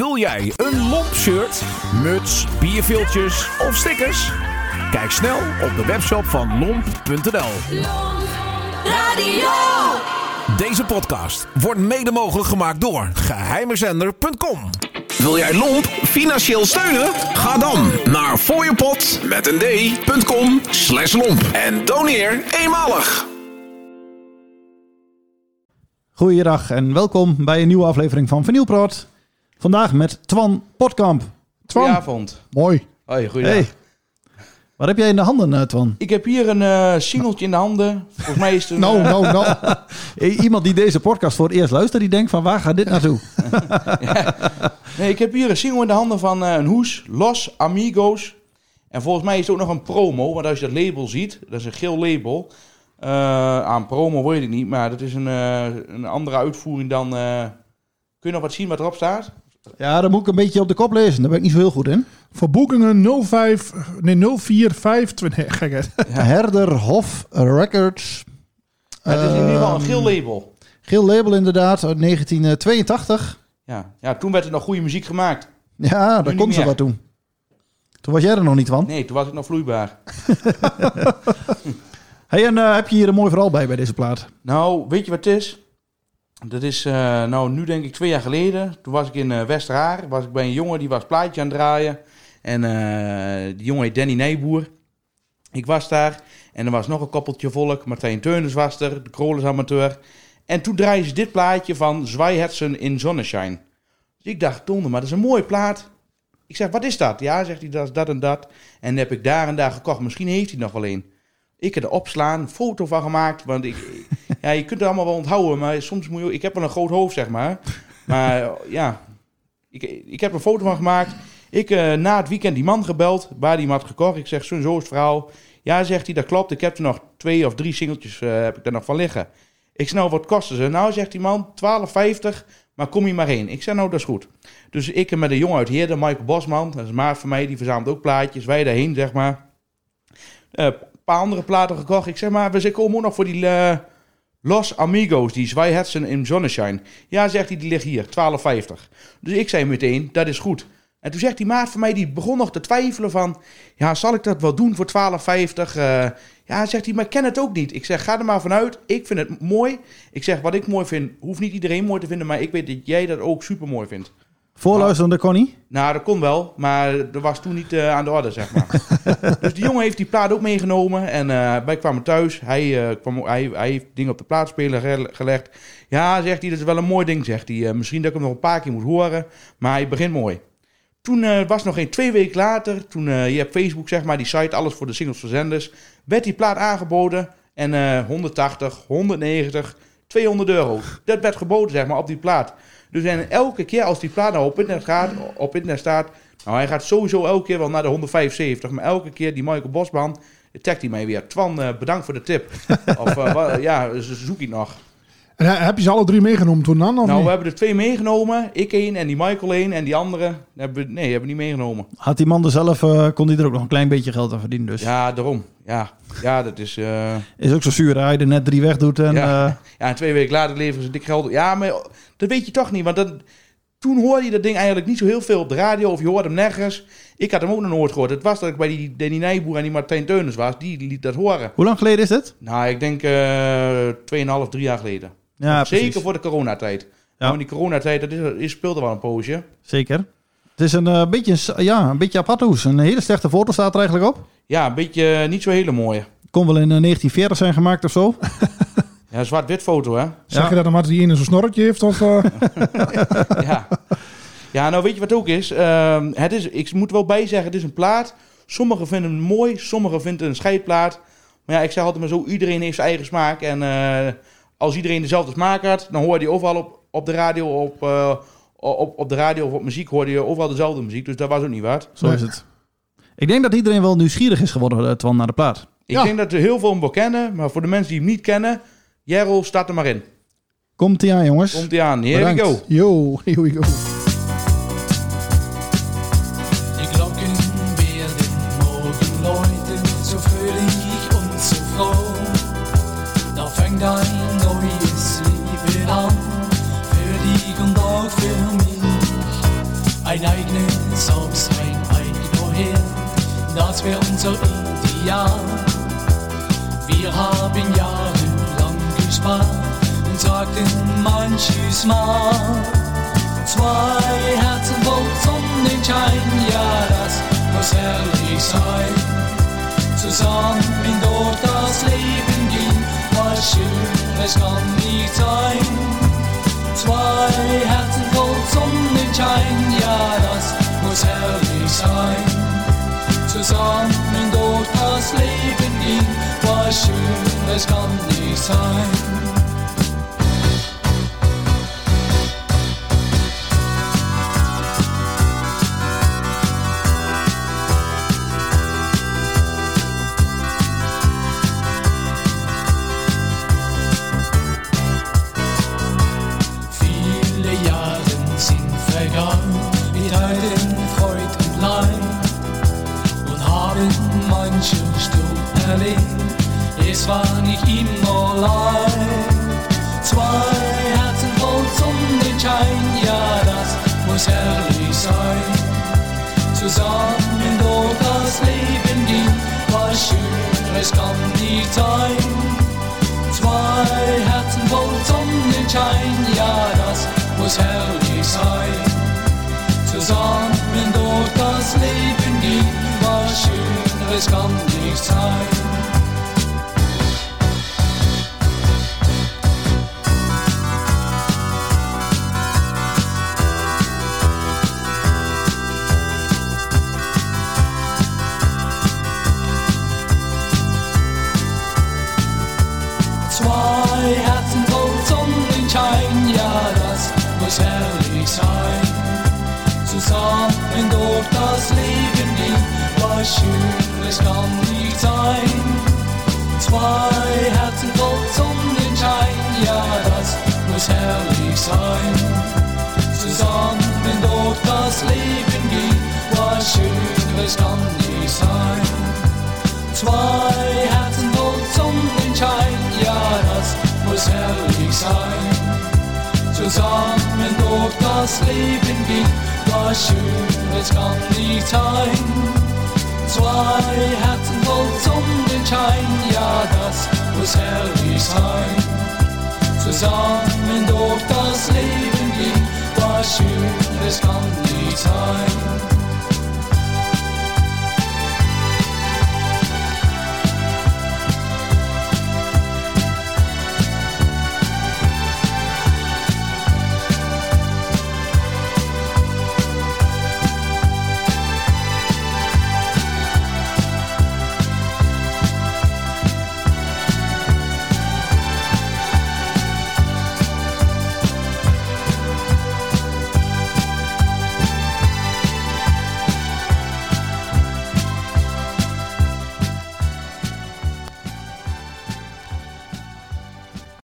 Wil jij een lomp shirt, muts, bierviltjes of stickers? Kijk snel op de webshop van lomp.nl. Radio. Deze podcast wordt mede mogelijk gemaakt door geheimezender.com. Wil jij Lomp financieel steunen? Ga dan naar fooiepot met een d.com slash lomp en doneer eenmalig. Goeiedag en welkom bij een nieuwe aflevering van Vinylpraat. Vandaag met Twan Potkamp. Twan, Goedenavond. mooi. Hoi, goeiedag. Hey. Wat heb jij in de handen, eh, Twan? Ik heb hier een eh singeltje in de handen. Volgens mij is het een... Nou, nou. Eh, Iemand die deze podcast voor het eerst luistert, die denkt van waar gaat dit naartoe? Nee, ik heb hier een single in de handen van eh, een hoes. Los Amigos. En volgens mij is het ook nog een promo. Want als je dat label ziet, dat is een geel label. Aan promo weet ik niet. Maar dat is een, een andere uitvoering dan... kun je nog wat zien wat erop staat? Ja, dan moet ik een beetje op de kop lezen. Daar ben ik niet zo heel goed in. Voor boekingen 05, nee 045, nee, gek hè. Herder Hof Records. Ja, het is in ieder geval een Ehm, geel label. Geel label inderdaad, uit 1982. Ja. ja, toen werd er nog goede muziek gemaakt. Ja, daar komt ze wat toen. Toen was jij er nog niet van. Nee, toen was ik nog vloeibaar. Hey, en eh, heb je hier een mooi verhaal bij, bij deze plaat? Nou, weet je wat het is? Dat is eh, nou nu denk ik twee jaar geleden. Toen was ik in Westerhaar. Was ik bij een jongen die was plaatje aan het draaien. En eh, die jongen heet Danny Nijboer. Ik was daar. En er was nog een koppeltje volk. Martijn Teunens was er. De Krolis amateur. En toen draaien ze dit plaatje van Zweihetsen in Sonnenschein. Dus ik dacht, donder, maar dat is een mooie plaat. Ik zeg, wat is dat? Ja, zegt hij, dat is dat en dat. En heb ik daar en daar gekocht. Misschien heeft hij nog wel een. Ik heb er opslaan, foto van gemaakt. Want ik, ja, je kunt het allemaal wel onthouden, maar soms moet je... Ik heb wel een groot hoofd, zeg maar. Maar ja, ik, ik heb een foto van gemaakt. Ik eh, na het weekend die man gebeld, waar die hem had gekocht. Ik zeg, zo, zo is het verhaal. Ja, zegt hij, dat klopt. Ik heb er nog twee of drie singeltjes eh, heb ik er nog van liggen. Ik zeg, nou, wat kosten ze? Nou, zegt die man, 12,50, maar kom je maar heen. Ik zeg, nou, dat is goed. Dus ik met een jongen uit Heerden, Michael Bosman, dat is een maat van mij, die verzamelt ook plaatjes. Wij daarheen, zeg maar. Eh, Een paar andere platen gekocht. Ik zeg maar, we komen ook nog voor die Los Amigos, die Zweihetsen in Sonnenschein. Ja, zegt hij, die ligt hier, 12,50. Dus ik zei meteen, dat is goed. En toen zegt die maat van mij, die begon nog te twijfelen van... Ja, zal ik dat wel doen voor 12,50? Eh, ja, zegt hij, maar ik ken het ook niet. Ik zeg, ga er maar vanuit. Ik vind het mooi. Ik zeg, wat ik mooi vind, hoeft niet iedereen mooi te vinden... maar ik weet dat jij dat ook super mooi vindt. Voorluisterende Connie? Nou, dat kon wel, maar dat was toen niet eh, aan de orde, zeg maar. dus die jongen heeft die plaat ook meegenomen. En eh, wij kwamen thuis. Hij, eh, kwam, hij, hij heeft dingen op de plaatspeler gele- gelegd. Ja, zegt hij, dat is wel een mooi ding, zegt hij. Misschien dat ik hem nog een paar keer moet horen, maar hij begint mooi. Toen was nog geen twee weken later, toen je hebt Facebook, zeg maar, die site, alles voor de singles verzenders, werd die plaat aangeboden. En eh 180, 190, 200 euro. Dat werd geboden, zeg maar, op die plaat. Dus en elke keer als die plaat nou op internet, gaat, op internet staat... Nou, hij gaat sowieso elke keer wel naar de 175. Maar elke keer die Michael Bosman, tagt hij mij weer. Twan, eh, bedankt voor de tip. of eh, wa- ja, zo zoek ik nog. En he- heb je ze alle drie meegenomen toen dan? Of nou, niet? we hebben er twee meegenomen. Ik één en die Michael één. En die andere, hebben we, nee, hebben we niet meegenomen. Had die man er zelf, eh, kon hij er ook nog een klein beetje geld aan verdienen. Dus Ja, daarom. Ja, ja dat is... eh, is ook zo zuur. Hij er net drie weg doet. En, Ja. eh, Ja, en twee weken later leveren ze dik geld. Ja, maar dat weet je toch niet. Want dat, toen hoorde je dat ding eigenlijk niet zo heel veel op de radio. Of je hoorde hem nergens. Ik had hem ook nog nooit gehoord. Het was dat ik bij die Danny Nijboer en die Martijn Teunens was. Die liet dat horen. hoe lang geleden is dit? Nou, ik denk eh 2,5, 3 jaar geleden. Ja, Zeker voor de coronatijd. Ja. Nou, in die coronatijd, dat is, is, speelde wel een poosje. Zeker. Het is een, eh, beetje, een ja, een beetje apart hoes. Een hele slechte foto staat er eigenlijk op. Ja, een beetje eh, niet zo hele mooie. Kon wel in eh, 1940 zijn gemaakt of zo. Ja, zwart-wit foto, hè? Zeg ja. je dat omdat die ene zo'n snorretje heeft? Of, eh? ja. ja, nou weet je wat ook is? Ehm, het is? Ik moet wel bijzeggen, het is een plaat. Sommigen vinden hem mooi, sommigen vinden het een scheidplaat. Maar ja, ik zeg altijd maar zo, iedereen heeft zijn eigen smaak. En eh, als iedereen dezelfde smaak had, dan hoorde je overal op, op de radio, op, eh, op, op de radio of op muziek, hoorde je overal dezelfde muziek. Dus dat was ook niet wat. Zo is het. Ik denk dat iedereen wel nieuwsgierig is geworden, eh, Twan, naar de plaat. Ik Ja. denk dat er heel veel hem wel kennen, maar voor de mensen die hem niet kennen, Jerro, staat er maar in. Komt ie aan, jongens. Komt hij aan. Here we go. Yo, here we go. Ein eigenes Haus, ein eigener Herr, das wäre unser Ideal. Wir haben jahrelang gespart und sagten manches Mal, zwei Herzen voll Sonnenschein, ja, das muss herrlich sein. Zusammen durch das Leben gehen, was Schönes kann nicht sein. Zwei Herzen voll Sonnenschein, sang min gård fast livet din var kann nicht sein. Manchen Sturm erlebt. Es war nicht immer leicht. Zwei Herzen voll Sonnenschein, ja, das muss herrlich sein. Zusammen durch das Leben gehen, was Schöneres kann nicht sein. Zwei Herzen voll Sonnenschein, ja, das muss herrlich sein. es kann nicht sein. herrlich sein. Zusammen durch das Leben ging, war schön. Schönes kann nicht sein. Zwei Herzen voll Sonnenschein, ja, das muss herrlich sein. Zusammen durch das Leben gehen, was Schönes kann nicht sein. Zwei Herzen voll Sonnenschein, ja, das muss herrlich sein. Zusammen durch das Leben gehen, was Schönes kann nicht sein. Zwei Herzen voll Sonnenschein, ja, das muss herrlich sein. Zusammen durch das Leben gehen, was Schönes kann nicht sein.